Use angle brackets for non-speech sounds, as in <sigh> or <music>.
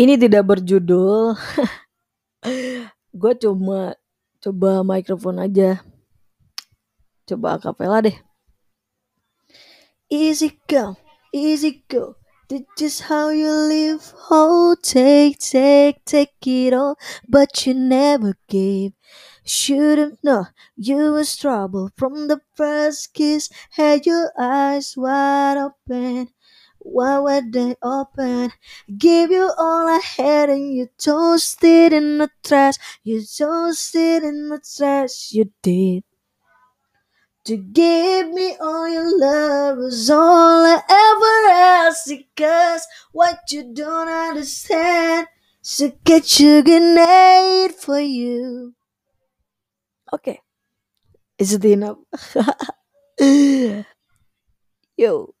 Ini tidak berjudul. Gue cuma coba mikrofon aja. Coba akapela deh. Easy go, easy go. That's just how you live. Oh, take, take, take it all, but you never gave. Should've known you was trouble from the first kiss. Had your eyes wide open. Why were they open? Gave you all I had and you tossed it in the trash. You tossed it in the trash. You did. To give me all your love was all I ever asked. Because what you don't understand is a get you grenade for you. Okay. Is it enough? <laughs> Yo.